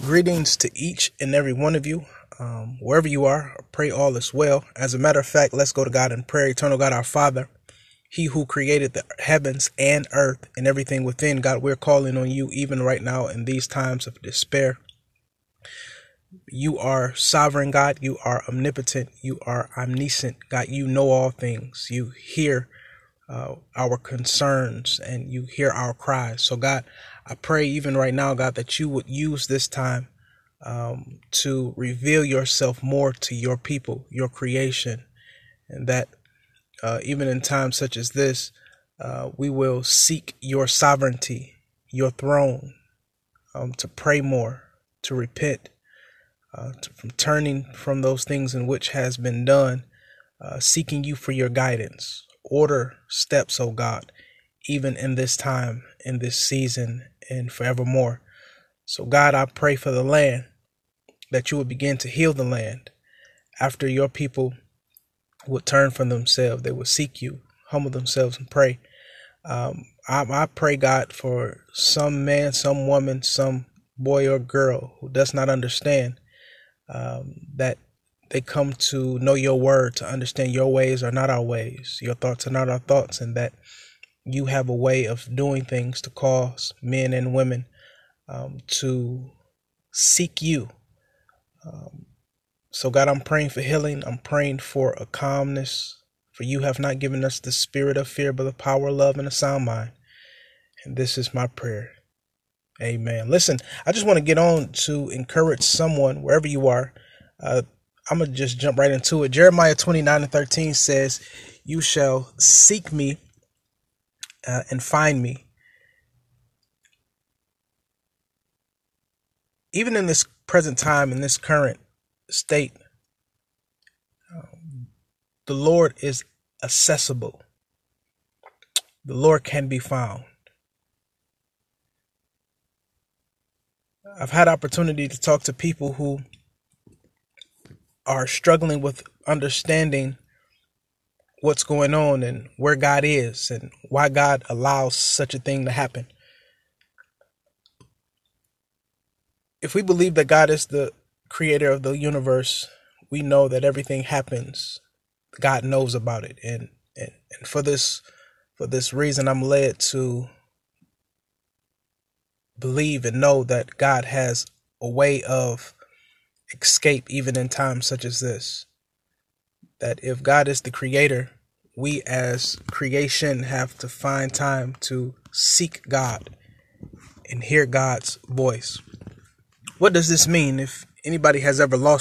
Greetings to each and every one of you, um, wherever you are. I pray all is well. As a matter of fact, let's go to God in prayer. Eternal God, our Father, He who created the heavens and earth and everything within. God, we're calling on you even right now in these times of despair. You are sovereign, God. You are omnipotent. You are omniscient, God. You know all things. You hear uh, our concerns and you hear our cries. So, God, I pray even right now, God, that you would use this time um, to reveal yourself more to your people, your creation, and that uh, even in times such as this, uh, we will seek your sovereignty, your throne, um, to pray more, to repent, uh, to, from turning from those things in which has been done, uh, seeking you for your guidance. Order steps, O God, even in this time, in this season, and forevermore. So, God, I pray for the land that you would begin to heal the land after your people would turn from themselves. They would seek you, humble themselves, and pray. Um, I, I pray, God, for some man, some woman, some boy or girl who does not understand um, that they come to know your word, to understand your ways are not our ways, your thoughts are not our thoughts, and that you have a way of doing things to cause men and women um, to seek you. Um, so, God, I'm praying for healing. I'm praying for a calmness. For you have not given us the spirit of fear, but the power, of love, and a sound mind. And this is my prayer. Amen. Listen, I just want to get on to encourage someone wherever you are. Uh, I'm going to just jump right into it. Jeremiah 29 and 13 says, You shall seek me uh, and find me. Even in this present time, in this current state, um, the Lord is accessible. The Lord can be found. I've had opportunity to talk to people who are struggling with understanding what's going on and where God is and why God allows such a thing to happen. If we believe that God is the creator of the universe, we know that everything happens. God knows about it. And, and, and for this for this reason I'm led to believe and know that God has a way of escape even in times such as this. That if God is the creator, we as creation have to find time to seek God and hear God's voice. What does this mean if anybody has ever lost